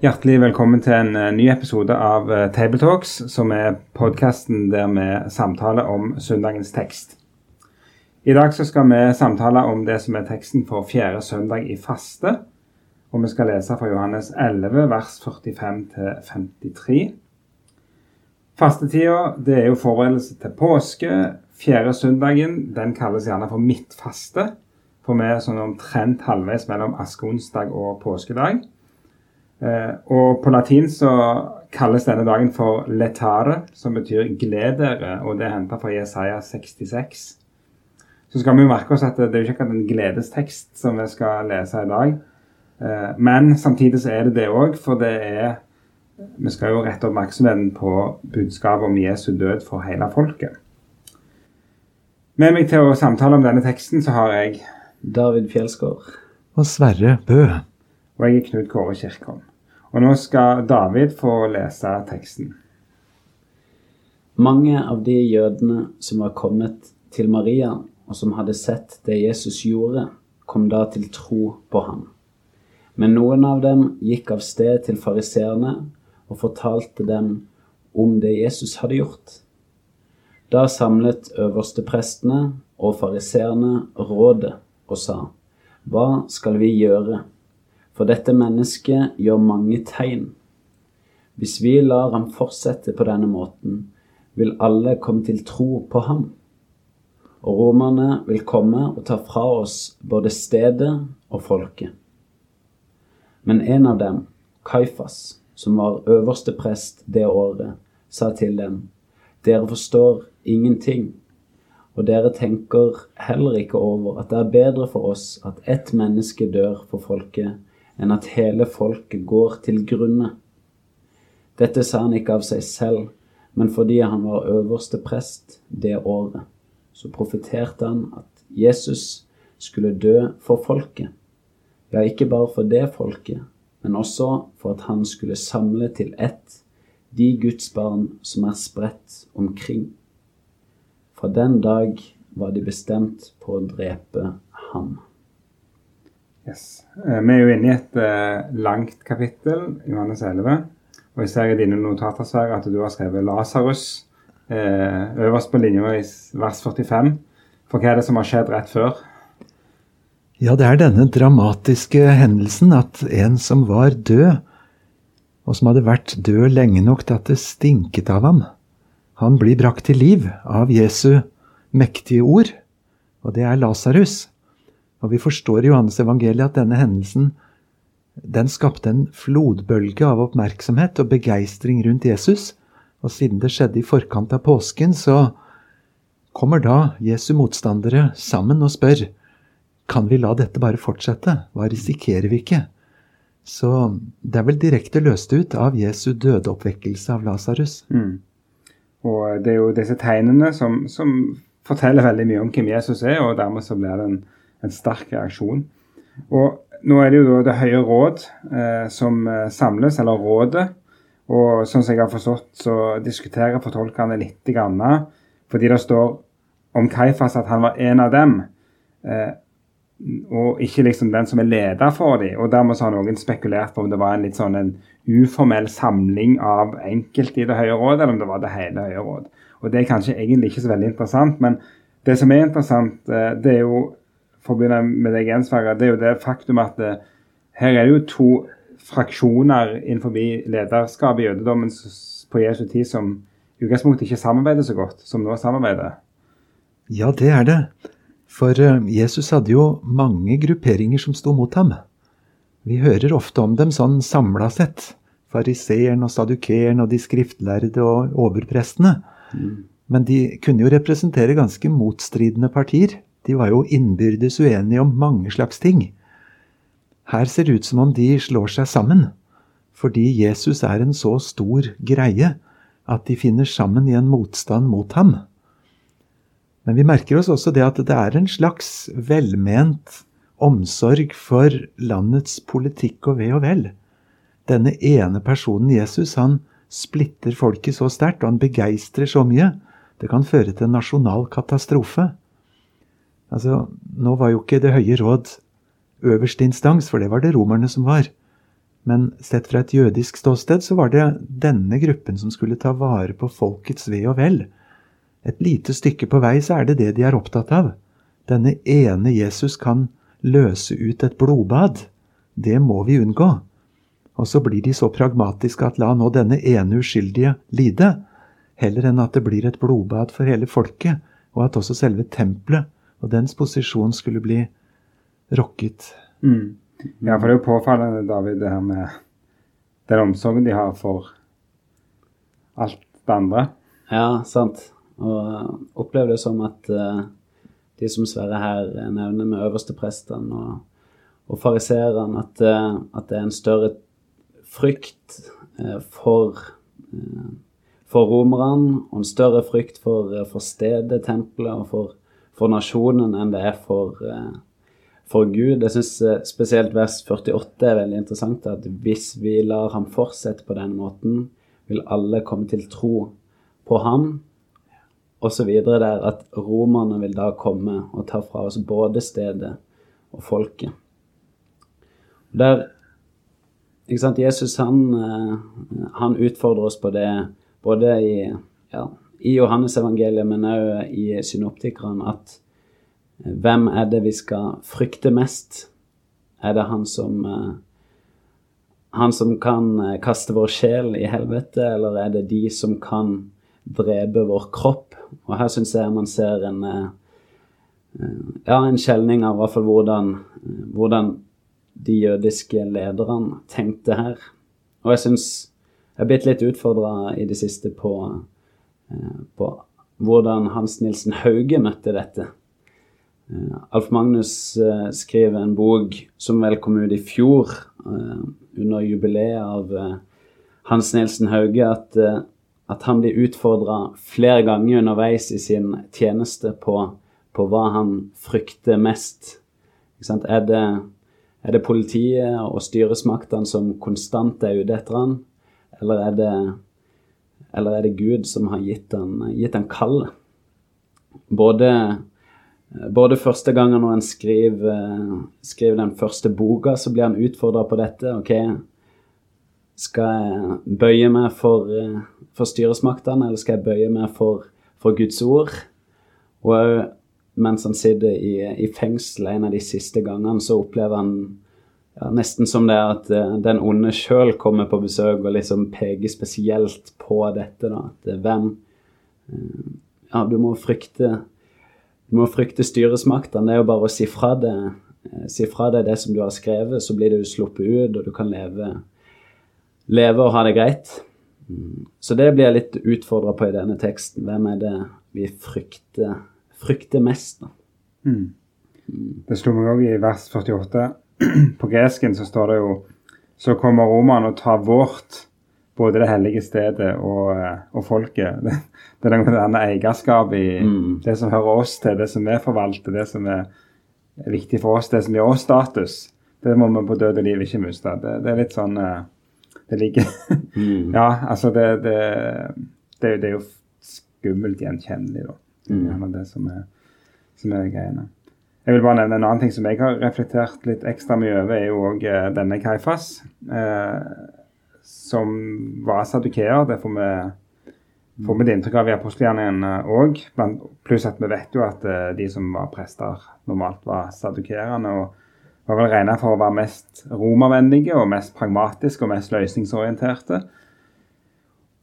Hjertelig velkommen til en eh, ny episode av eh, Tabletalks, som er podkasten der vi samtaler om søndagens tekst. I dag skal vi samtale om det som er teksten for fjerde søndag i faste. Og vi skal lese fra Johannes 11, vers 45 53. Fastetida det er jo forberedelse til påske. Fjerde søndagen den kalles gjerne for midtfaste. For vi er sånn omtrent halvveis mellom askeonsdag og påskedag. Eh, og på latin så kalles denne dagen for letare, som betyr gled dere, og det er henta fra Jesaja 66. Så skal vi merke oss at det er jo ikke akkurat en gledestekst som vi skal lese i dag. Eh, men samtidig så er det det òg, for det er Vi skal jo rette oppmerksomheten på budskapet om Jesu død for hele folket. Med meg til å samtale om denne teksten så har jeg David Fjelsgaard. Og Sverre Bø. Og jeg er Knut Kåre Kirkholm. Og nå skal David få lese teksten. Mange av de jødene som var kommet til Maria, og som hadde sett det Jesus gjorde, kom da til tro på ham. Men noen av dem gikk av sted til fariseerne og fortalte dem om det Jesus hadde gjort. Da samlet øversteprestene og fariseerne rådet og sa, Hva skal vi gjøre? For dette mennesket gjør mange tegn. Hvis vi lar ham fortsette på denne måten, vil alle komme til tro på ham. Og romerne vil komme og ta fra oss både stedet og folket. Men en av dem, Kaifas, som var øverste prest det året, sa til dem, Dere forstår ingenting, og dere tenker heller ikke over at det er bedre for oss at ett menneske dør for folket, enn at hele folket går til grunne. Dette sa han ikke av seg selv, men fordi han var øverste prest det året. Så profeterte han at Jesus skulle dø for folket. Ja, ikke bare for det folket, men også for at han skulle samle til ett de Guds barn som er spredt omkring. Fra den dag var de bestemt på å drepe ham. Yes. Eh, Vi er jo inne i et eh, langt kapittel, Johannes 11. Og jeg ser i dine notater Sverre, at du har skrevet Lasarus eh, øverst på linja i vers 45. For hva er det som har skjedd rett før? Ja, det er denne dramatiske hendelsen at en som var død, og som hadde vært død lenge nok til at det stinket av ham, han blir brakt til liv av Jesu mektige ord, og det er Lasarus. Og vi forstår i Johannes evangeliet at denne hendelsen den skapte en flodbølge av oppmerksomhet og begeistring rundt Jesus. Og siden det skjedde i forkant av påsken, så kommer da Jesu motstandere sammen og spør kan vi la dette bare fortsette? Hva risikerer vi ikke? Så det er vel direkte løst ut av Jesu dødeoppvekkelse av Lasarus. Mm. Og det er jo disse tegnene som, som forteller veldig mye om hvem Jesus er, og dermed så blir det en, en sterk reaksjon. Og nå er det jo da Det høye råd eh, som eh, samles, eller Rådet. Og sånn som jeg har forstått, så diskuterer fortolkerne litt, grann, fordi det står om Kaifas at han var en av dem. Eh, og ikke liksom den som er leder for dem. Og dermed så har noen spekulert på om det var en litt sånn en uformell samling av enkelte i Det høye råd, eller om det var det hele Høye råd. Og det er kanskje egentlig ikke så veldig interessant, men det som er interessant, eh, det er jo for å begynne med deg igjen, Sverre, det er jo det faktum at det, her er det jo to fraksjoner innenfor lederskapet i jødedommen på Jesu tid som i utgangspunktet ikke samarbeider så godt som nå samarbeider. Ja, det er det. For eh, Jesus hadde jo mange grupperinger som sto mot ham. Vi hører ofte om dem sånn samla sett. Fariseeren og sadukeren og de skriftlærde og overprestene. Men de kunne jo representere ganske motstridende partier. De var jo innbyrdes uenige om mange slags ting. Her ser det ut som om de slår seg sammen, fordi Jesus er en så stor greie at de finner sammen i en motstand mot ham. Men vi merker oss også det at det er en slags velment omsorg for landets politikk og ve og vel. Denne ene personen, Jesus, han splitter folket så sterkt, og han begeistrer så mye. Det kan føre til en nasjonal katastrofe. Altså, Nå var jo ikke Det høye råd øverste instans, for det var det romerne som var. Men sett fra et jødisk ståsted så var det denne gruppen som skulle ta vare på folkets ve og vel. Et lite stykke på vei så er det det de er opptatt av. Denne ene Jesus kan løse ut et blodbad. Det må vi unngå. Og så blir de så pragmatiske at la nå denne ene uskyldige lide, heller enn at det blir et blodbad for hele folket, og at også selve tempelet og dens posisjon skulle bli rokket. Mm. Ja, for det er jo påfallende, David, det her med den omsorgen de har for alt det andre. Ja, sant. Og opplever det som at uh, de som Sverre her nevner med øversteprestene og, og fariseeren, at, uh, at, det er en større frykt uh, for for romerne, og en større frykt for, for stedet, tempelet, og for, for nasjonen enn det er for, for Gud. Jeg syns eh, spesielt vers 48 er veldig interessant. At hvis vi lar ham fortsette på den måten, vil alle komme til tro på ham. Og så videre der at romerne vil da komme og ta fra oss både stedet og folket. Der ikke sant, Jesus han, eh, han utfordrer oss på det både i, ja, i Johannes evangeliet, men òg i synoptikeren, at hvem er det vi skal frykte mest? Er det han som uh, Han som kan uh, kaste vår sjel i helvete, eller er det de som kan drepe vår kropp? Og her syns jeg man ser en ja, en skjelning av hvert fall hvordan, hvordan de jødiske lederne tenkte her. Og jeg syns jeg er blitt litt utfordra i det siste på, på hvordan Hans Nilsen Hauge møtte dette. Eh, Alf Magnus skriver en bok som vel kom ut i fjor, eh, under jubileet av Hans Nilsen Hauge, at, at han blir utfordra flere ganger underveis i sin tjeneste på, på hva han frykter mest. Er det, er det, politiet og styresmaktene som konstant er ute etter han, eller er det, eller er det Gud som har gitt han, gitt han kallet? Både både første gangen når han skriver, skriver, den første boka, så blir han utfordra på dette. Ok, skal jeg bøye meg for, for styresmaktene, eller skal jeg bøye meg for, for Guds ord? Og òg mens han sitter i, i, fengsel en av de siste gangene, så opplever han ja, nesten som det er at uh, den onde sjøl kommer på besøk og liksom peker spesielt på dette. da, at uh, hvem uh, Ja, du må frykte du må frykte styresmaktene. Det er jo bare å si fra det. Eh, si fra deg det som du har skrevet, så blir du sluppet ut, og du kan leve, leve og ha det greit. Mm. Så det blir jeg litt utfordra på i denne teksten. Hvem er det vi frykter, frykter mest? da? Mm. mm. Det slo meg òg i vers 48. På gresken så står det jo Så kommer romerne og tar vårt både det hellige stedet og, eh, og folket. Det, det er denne eierskap i mm. det som hører oss til, det som vi forvalter, det som er viktig for oss, det som gir oss status. Det må vi på død og liv ikke miste. Det, det, er litt sånn eh, Det ligger mm. Ja, altså det, det, det, er jo skummelt gjenkjennelig, da. Mm. Det som er, som er greiene. Jeg vil bare nevne En annen ting som jeg har reflektert litt ekstra mye over, er jo òg eh, denne Kaifas. Eh, som var sadukeer. Det får vi, får vi det inntrykk av i apostelgjerningen òg. Pluss at vi vet jo at uh, de som var prester, normalt var sadukerende. og var vel regna for å være mest romervennlige og mest pragmatiske og mest løsningsorienterte.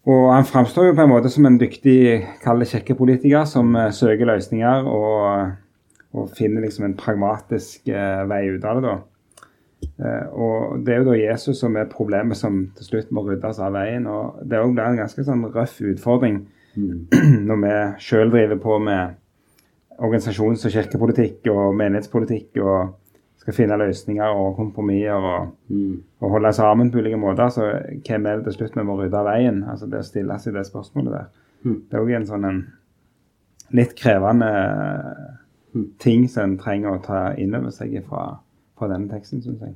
Og han framstår jo på en måte som en dyktig, kall det kjekkepolitiker som uh, søker løsninger og, og, finner liksom en pragmatisk eh, vei ut av det. da. Eh, og Det er jo da Jesus som er problemet som til slutt må ryddes av veien. og Det òg blir en ganske sånn røff utfordring mm. når vi sjøl driver på med organisasjons- og kirkepolitikk og menighetspolitikk og skal finne løsninger og kompromisser og, Mm. og holde sammen på ulike måter, så hvem er det til slutt vi må rydde av veien? Altså det å stille seg det spørsmålet der. Mm. Det er òg en sånn en litt krevende Mm. ting som en trenger å ta inn over seg fra, fra denne teksten, syns jeg.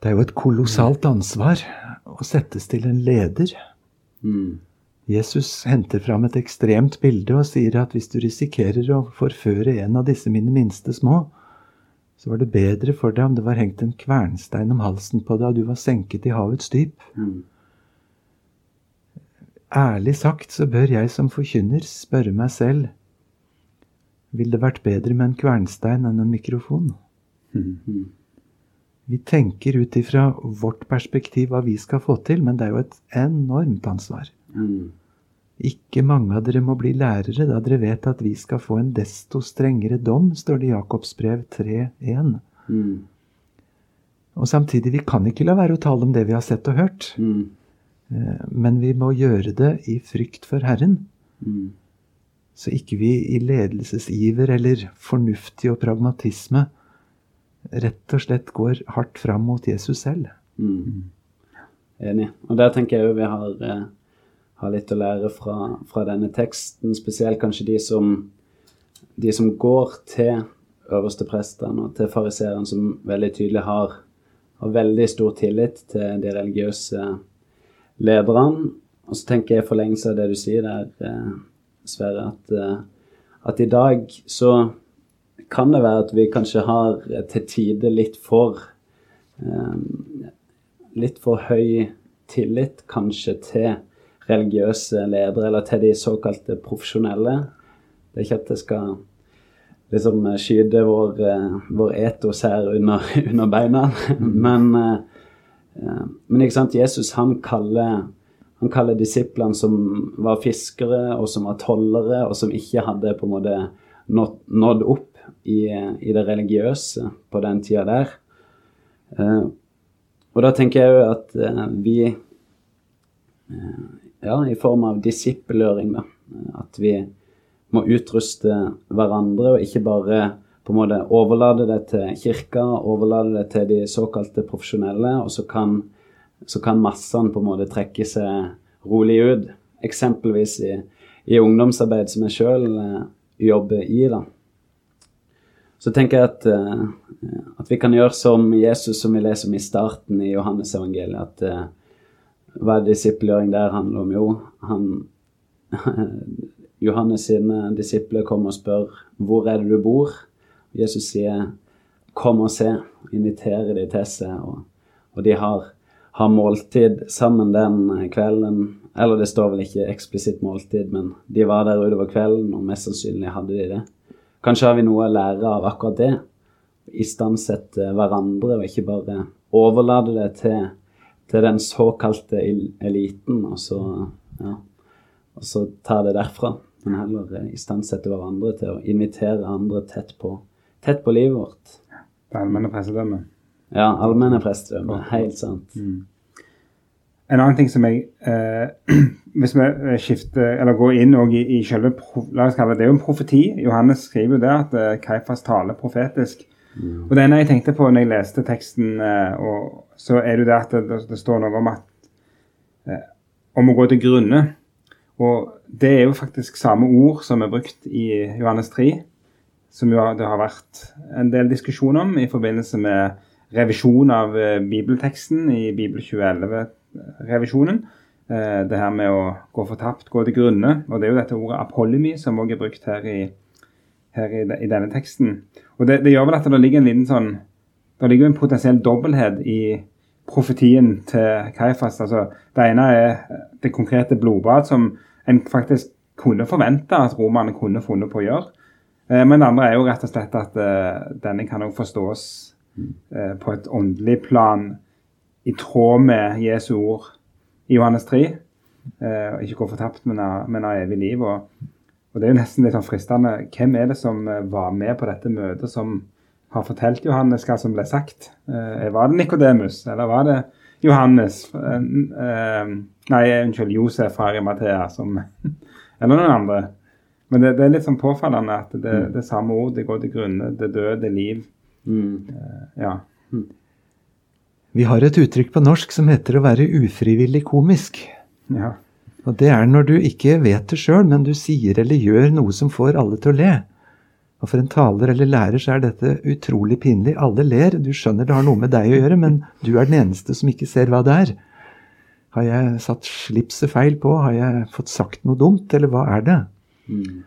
Det er jo et kolossalt ansvar å settes til en leder. Mm. Jesus henter fram et ekstremt bilde og sier at hvis du risikerer å forføre en av disse mine minste små, så var det bedre for deg om det var hengt en kvernstein om halsen på deg og du var senket i havets dyp. Mm. Ærlig sagt så bør jeg som forkynner spørre meg selv Vil det vært bedre med en kvernstein enn en mikrofon? Mm. Vi tenker ut ifra vårt perspektiv hva vi skal få til, men det er jo et enormt ansvar. Mm. Ikke mange av dere må bli lærere, da dere vet at vi skal få en desto strengere dom, står det i Jakobs brev 3.1. Mm. Og samtidig, vi kan ikke la være å tale om det vi har sett og hørt, Mm. eh, men vi må gjøre det i frykt for Herren, Mm. Så ikke vi i ledelsesiver eller fornuftig og pragmatisme rett og slett går hardt fram mot Jesus selv. Mm. Enig. Og der tenker jeg jo vi har, eh, har litt å lære fra, fra denne teksten, spesielt kanskje de som, de som går til øverste prestene og til fariseerne, som veldig tydelig har, har veldig stor tillit til de religiøse lederne. Og så tenker jeg i forlengelse av det du sier der, eh, Sverre, at, eh, at i dag så kan det være at vi kanskje har eh, til tider litt for um, litt for høy tillit kanskje til religiøse ledere, eller til de såkalte profesjonelle. Det er ikke at det skal liksom skyte vår, vår etos her under, under beina, men, men ikke sant, Jesus han kaller, han kaller disiplene som var fiskere, og som var tollere, og som ikke hadde på en måte nådd, opp i, i det religiøse på den tida der. Eh, og da tenker jeg jo at eh, vi eh, Ja, i form av disippelgjøring, da. At vi må utruste hverandre, og ikke bare på en måte overlate det til kirka, overlate det til de såkalte profesjonelle, og så kan, så kan massene på en måte trekke seg rolig ut. Eksempelvis i, i ungdomsarbeid som jeg sjøl eh, jobber i. da. Så tenker jeg at, eh, at vi kan gjøre som Jesus, som vi leser om i starten i Johannes-evangeliet. At eh, hva disippelgjøring der handler om? Jo, han Johannes sine disipler kommer og spør hvor er det du bor? Jesus sier kom og se, inviterer de til seg. Og, og de har, har måltid sammen den kvelden. Eller det står vel ikke eksplisitt måltid, men de var der utover kvelden, og mest sannsynlig hadde de det. Kanskje har vi noe å lære av akkurat det. Istandsette hverandre, og ikke bare overlate det til, til den såkalte eliten, og så, ja, og så ta det derfra. Men heller istandsette hverandre til å invitere andre tett på, tett på livet vårt. Det allmenne prestedømmet. Ja, allmenne prestedømme. Helt sant. En annen ting som jeg eh, Hvis vi skifter, eller går inn i, i selve la oss kalle det, det er jo en profeti. Johannes skriver jo det at eh, Kaifas taler profetisk. Og det ene jeg tenkte på når jeg leste teksten, eh, og, så er det jo det at det, det står noe om at eh, om å gå til grunne. Og det er jo faktisk samme ord som er brukt i Johannes 3, som jo har- det har vært en del diskusjon om i forbindelse med revisjon av eh, bibelteksten i Bibel 2011-revisjonen. Eh, det her med å gå fortapt, gå til grunne. Og det er jo dette ordet apolymi som også er brukt her i, her i, i denne teksten. Og det, det gjør vel at det ligger en liten sånn Det ligger jo en potensiell dobbelthet i profetien til Kaifas. Altså, det ene er det konkrete blodbad som en faktisk kunne forvente at romerne kunne funnet på å gjøre. Eh, Men det andre er jo rett og slett at denne kan også forstås eh, på et åndelig plan i tråd med Jesu ord i Johannes 3. Eh, ikke gå fortapt, men ha, evig liv. Og, og det er jo nesten litt sånn fristende. Hvem er det som eh, var med på dette møtet, som har fortalt Johannes hva som ble sagt? Eh, var det Nikodemus, eller var det Johannes eh, Nei, unnskyld, Josef fra Arimathea, som Eller noen andre. Men det, det er litt sånn påfallende at det, det samme ord. Det går til grunne, det døde, det liv. Mm. Ja. Vi har et uttrykk på norsk som heter å være ufrivillig komisk. ja. Og det er når du ikke vet det sjøl, men du sier eller gjør noe som får alle til å le. Og for en taler eller lærer så er dette utrolig pinlig. Alle ler, du skjønner det har noe med deg å gjøre, men du er den eneste som ikke ser hva det er. Har jeg satt slipset feil på? Har jeg fått sagt noe dumt, eller hva er det? Mm.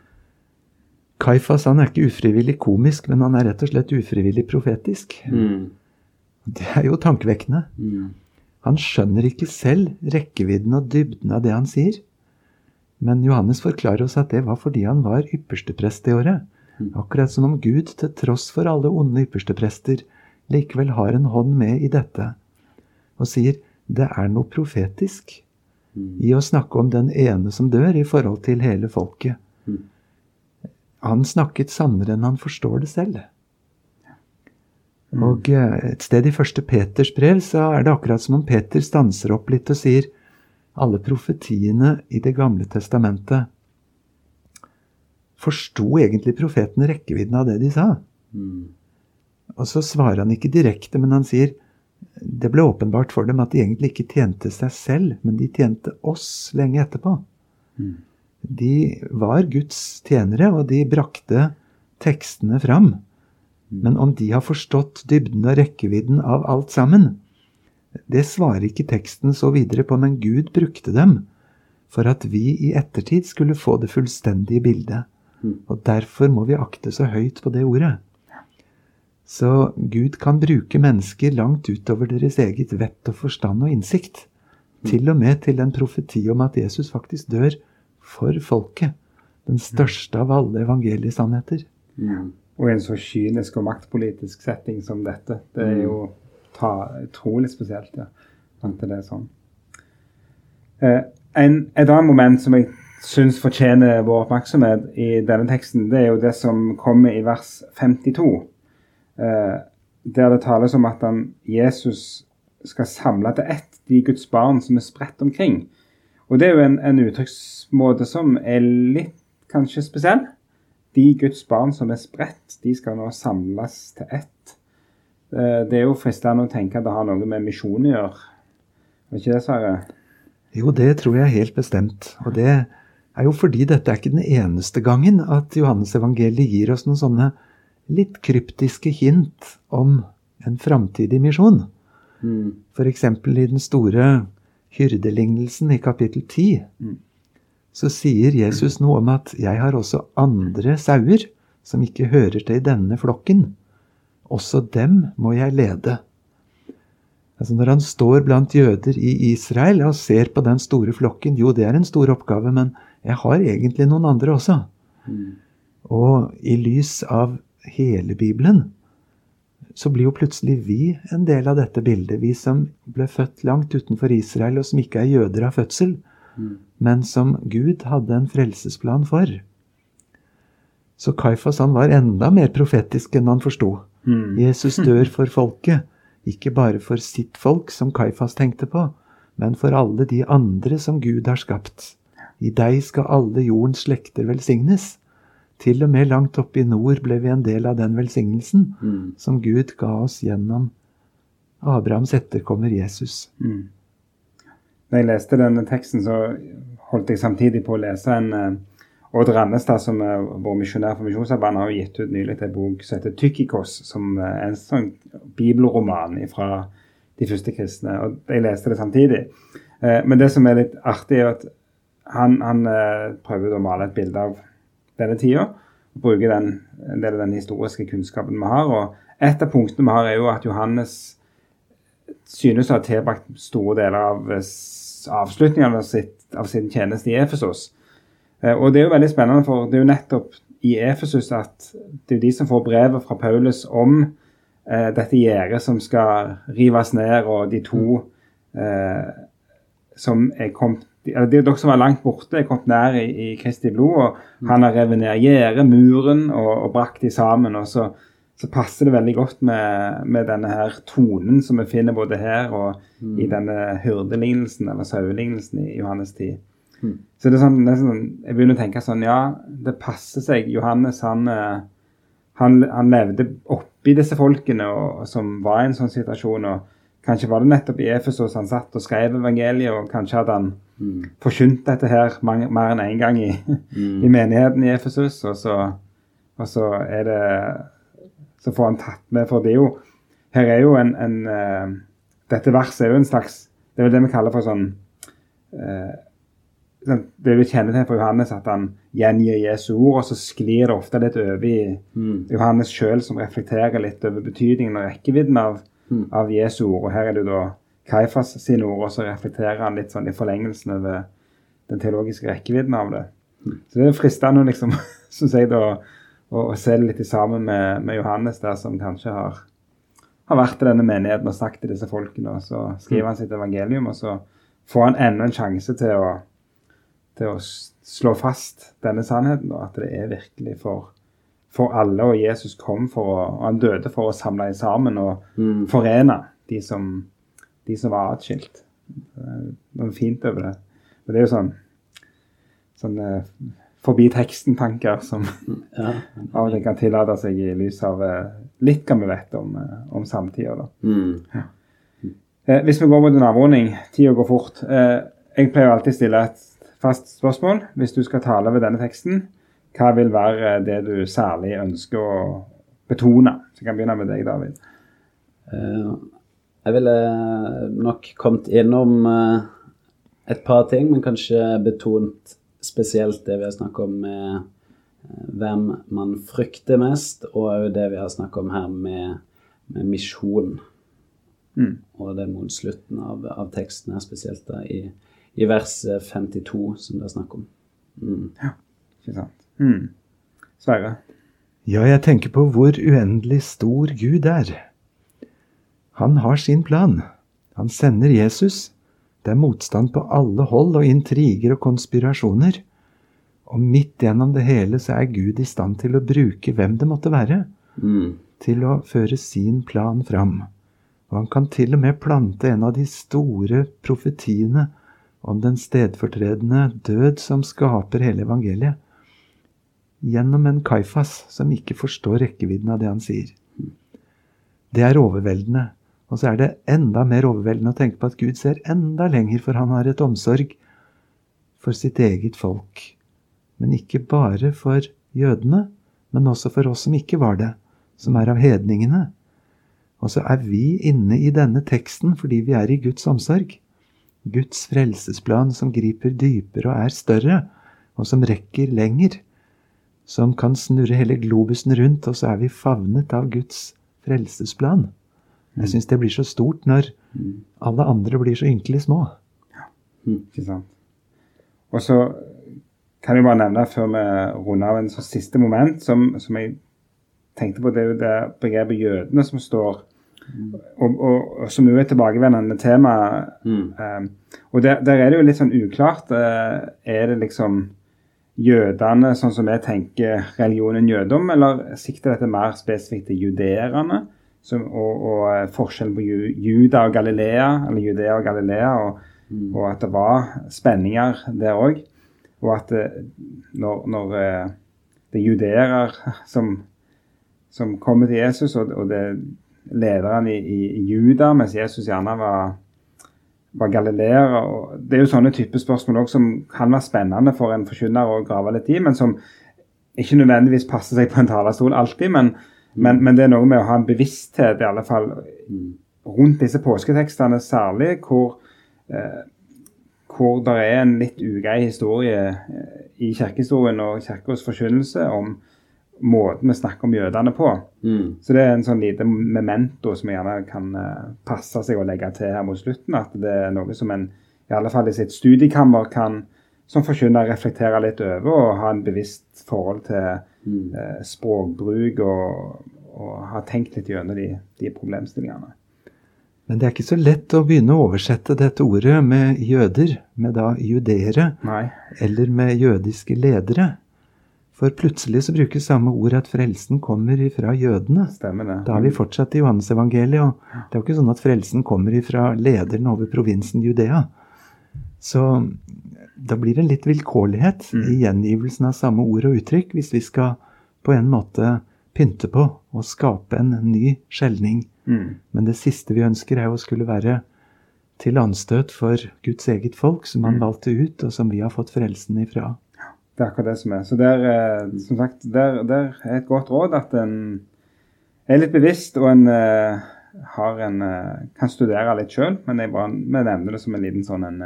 Kaifas han er ikke ufrivillig komisk, men han er rett og slett ufrivillig profetisk. Mm. Det er jo tankevekkende. Mm. Han skjønner ikke selv rekkevidden og dybden av det han sier. Men Johannes forklarer oss at det var fordi han var yppersteprest det året. Akkurat som om Gud, til tross for alle onde yppersteprester, likevel har en hånd med i dette, og sier det er noe profetisk i å snakke om den ene som dør, i forhold til hele folket. Han snakket sannere enn han forstår det selv. Og eh, et sted i første Peters brev så er det akkurat som om Peter stanser opp litt og sier alle profetiene i Det gamle testamentet Forsto egentlig profetene rekkevidden av det de sa? Mm. Og så svarer han ikke direkte, men han sier det ble åpenbart for dem at de egentlig ikke tjente seg selv, men de tjente oss lenge etterpå. De var Guds tjenere, og de brakte tekstene fram. Men om de har forstått dybden og rekkevidden av alt sammen, det svarer ikke teksten så videre på, men Gud brukte dem for at vi i ettertid skulle få det fullstendige bildet. Og derfor må vi akte så høyt på det ordet. Så Gud kan bruke mennesker langt utover deres eget vett og forstand og innsikt. Til og med til en profeti om at Jesus faktisk dør for folket. Den største av alle evangeliesannheter. Mm. Og i en så kynisk og maktpolitisk setting som dette. Det er jo ta, utrolig spesielt, ja. At det er sånn. Eh, en, et annet moment som jeg syns fortjener vår oppmerksomhet i denne teksten, det er jo det som kommer i vers 52. Eh, der det tales om at han, Jesus skal samle til ett de Guds barn som er spredt omkring. Og det er jo en, en uttrykksmåte som er litt kanskje spesiell. De Guds barn som er spredt, de skal nå samles til ett. Eh, Det er jo fristende å tenke at det har noe med misjon å gjøre. Er ikke det, Sverre? Jo, det tror jeg helt bestemt. Og det er jo fordi dette er ikke den eneste gangen at Johannes evangeliet gir oss noen sånne litt kryptiske hint om en framtidig misjon. Mm. F.eks. i den store hyrdelignelsen i kapittel 10. Så sier Jesus noe om at 'jeg har også andre sauer som ikke hører til i denne flokken'. Også dem må jeg lede. Altså Når han står blant jøder i Israel og ser på den store flokken, jo, det er en stor oppgave, men jeg har egentlig noen andre også. Og i lys av hele Bibelen så blir jo plutselig vi en del av dette bildet. Vi som ble født langt utenfor Israel, og som ikke er jøder av fødsel, men som Gud hadde en frelsesplan for. Så Kaifas han var enda mer profetisk enn han forsto. Jesus dør for folket, ikke bare for sitt folk, som Kaifas tenkte på, men for alle de andre som Gud har skapt. I deg skal alle jordens slekter velsignes. Til og med langt oppe i nord ble vi en del av den velsignelsen Mm. som Gud ga oss gjennom Abrahams etterkommer Jesus. Når jeg leste denne teksten, så holdt jeg samtidig på å lese en eh, Odd Rannestad, som er vår misjonær for Misjonsarbeidet, har jo gitt ut nylig en bok som heter 'Tykkikos', som er en sånn bibelroman fra de første kristne. og Jeg leste det samtidig. Eh, Men det som er litt artig, er at han, han eh, prøver å male et bilde av denne tida. Og bruker den, en del av den historiske kunnskapen vi har. og Et av punktene vi har, er jo at Johannes synes å ha tilbrakt store deler av avslutningen av, sitt, av sin tjeneste i Efesos. Eh, Og det er jo veldig spennende, for det er jo nettopp i Efesus at det er de som får brevet fra Paulus om eh, dette gjerdet som skal rives ned, og de to eh, som er kommet eller er Dere som var langt borte, er kommet nær i, i Kristi blod. og Han har revet ned gjerdet, muren, og, og brakt de sammen. og så så passer det veldig godt med, med denne her tonen som vi finner både her og i denne hyrdelignelsen, eller sauelignelsen i Johannes 10. Så det er sånn, det er sånn, jeg begynner å tenke sånn, ja, det passer seg. Johannes, han, eh, han, han levde oppi oppi disse folkene og, som var i en sånn situasjon. og Kanskje var det nettopp i Efesos han satt og skrev evangeliet, og kanskje hadde han Mm. forkynt dette her mange, mer enn én en gang i, Mm. i menigheten i Efesus. Og så, og så er det Så får han tatt med, for det er jo Her er jo en, en uh, Dette verset er jo en slags Det er vel det vi kaller for sånn sånn- Det er jo kjennetegn for Johannes at han gjengir Jesu ord, og så sklir det ofte litt over i Mm. Johannes sjøl som reflekterer litt over betydningen og rekkevidden av, Av Jesu ord. Og her er det da Kaifas sine ord, og så reflekterer han litt sånn i forlengelsen over den teologiske rekkevidden av det. Så det er fristende liksom, synes jeg, da, å, å se det litt sammen med, med Johannes der, som kanskje har, har vært i denne menigheten og sagt til disse folkene, og så skriver han sitt evangelium, og så får han enda en sjanse til å, til å slå fast denne sannheten, da, at det er virkelig for, for alle, og Jesus kom for å, og han døde for å samle dem sammen og Mm. forene de som, de som var atskilt. Det er noe fint over det. Men det er jo sånn, sånn eh, forbi teksten-tanker som Ja. av og til kan tillate seg i lys av eh, litt hva vi vet om, eh, om samtida. da. Mm. Eh, hvis vi går mot en avrunding, tida går fort. Eh, jeg pleier alltid å stille et fast spørsmål. Hvis du skal tale ved denne teksten, hva vil være det du særlig ønsker å betone? Så jeg kan begynne med deg, David. Eh, Jeg ville nok kommet innom eh, et par ting, men kanskje betont spesielt det vi har snakket om med eh, hvem man frykter mest, og òg det vi har snakket om her med, med misjon. Mm. Og det mot slutten av, av teksten her, spesielt da i, i vers 52, som det er snakk om. Mm. Ikke sant? Mm. Sverre? Ja, jeg tenker på hvor uendelig stor Gud er. Han har sin plan. Han sender Jesus. Det er motstand på alle hold og intriger og konspirasjoner. Og midt gjennom det hele så er Gud i stand til å bruke hvem det måtte være, Mm. til å føre sin plan fram. Og han kan til og med plante en av de store profetiene om den stedfortredende død som skaper hele evangeliet, gjennom en Kaifas som ikke forstår rekkevidden av det han sier. Det er overveldende. Og så er det enda mer overveldende å tenke på at Gud ser enda lenger, for han har et omsorg for sitt eget folk. Men ikke bare for jødene, men også for oss som ikke var det, som er av hedningene. Og så er vi inne i denne teksten fordi vi er i Guds omsorg. Guds frelsesplan som griper dypere og er større, og som rekker lenger. Som kan snurre hele globusen rundt, og så er vi favnet av Guds frelsesplan. Jeg syns det blir så stort når alle andre blir så ynkelig små. Ja, Ikke sant? Og så kan jeg bare nevne før vi runder av en sånn siste moment som, som jeg tenkte på. Det er jo det begrepet jødene som står, og, og, og som jo er tilbakevendende tema. Mm. Um, og der, der er det jo litt sånn uklart. Uh, er det liksom jødene sånn som vi tenker religionen jødom, eller sikter dette mer spesifikt til judeerne? Som, og, og eh, forskjellen på ju, Juda og Galilea, eller Judea og Galilea, og, og at det var spenninger der òg. Og at eh, når, når eh, det er judeere som, som kommer til Jesus, og, og det er lederen i, i, i Juda, mens Jesus gjerne var, var galileer. og Det er jo sånne type spørsmål også, som kan være spennende for en forkynner å grave litt i, men som ikke nødvendigvis passer seg på en talerstol alltid. Men, men, men det er noe med å ha en bevissthet, i alle fall rundt disse påsketekstene særlig, hvor eh, hvor det er en litt ugrei historie eh, i kirkehistorien og kirkens forkynnelse om måten vi snakker om jødene på. Mm. Så det er en sånn lite memento som gjerne kan eh, passe seg å legge til her mot slutten. At det er noe som en i alle fall i sitt studiekammer kan som forkynner reflektere litt over og ha en bevisst forhold til Mm. eh, språkbruk og, og ha tenkt litt gjennom de, de problemstillingene. Men det er ikke så lett å begynne å oversette dette ordet med jøder, med da judeere, Nei. eller med jødiske ledere. For plutselig så brukes samme ord at frelsen kommer ifra jødene. Stemmer det. Da har vi fortsatt i Johannesevangeliet, og det er jo ikke sånn at frelsen kommer ifra lederen over provinsen Judea. Så da blir det litt vilkårlighet i gjengivelsen av samme ord og uttrykk, hvis vi skal på en måte pynte på og skape en ny skjelning. Mm. Men det siste vi ønsker, er å skulle være til anstøt for Guds eget folk, som han Mm. valgte ut, og som vi har fått frelsen ifra. Det er akkurat det som er. Så der, eh, som sagt, der, der er et godt råd at en er litt bevisst, og en eh, har en, eh, kan studere litt sjøl. Men jeg bare vi nevner det som en liten sånn en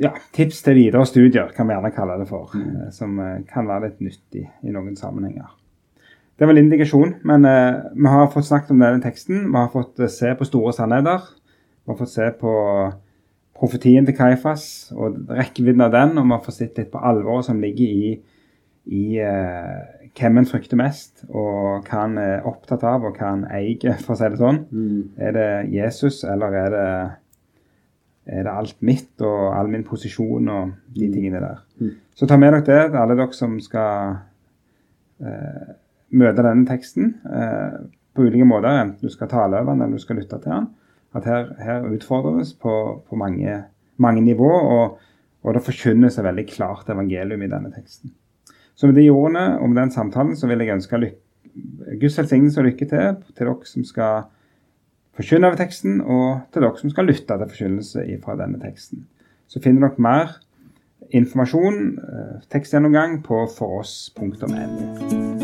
ja, tips til videre studier, kan vi gjerne kalle det for. eh, Som kan være litt nyttig i noen sammenhenger. Det var en indikasjon, men eh, vi har fått snakket om denne teksten. Vi har fått se på store sannheter. Vi har fått se på profetien til Kaifas og rekkevidden av den, og man får sett litt på alvoret som ligger i, i uh, hvem en frykter mest, og hva han er opptatt av, og hva han eier, for å si det sånn. Mm. Er det Jesus, eller er det, er det alt mitt og all min posisjon og de tingene der? Mm. Så ta med dere det, alle dere som skal uh, møte denne teksten uh, på ulike måter, enten du skal tale over den eller du skal lytte til den. At her, her utfordres på, på mange, mange nivå, og, og det forkynnes et veldig klart evangelium i denne teksten. Så med de ordene med den samtalen så vil jeg ønske Guds velsignelse og lykke til til dere som skal forkynne over teksten, og til dere som skal lytte til forkynnelse fra denne teksten. Så finner dere mer informasjon, eh, tekstgjennomgang, på foross.no.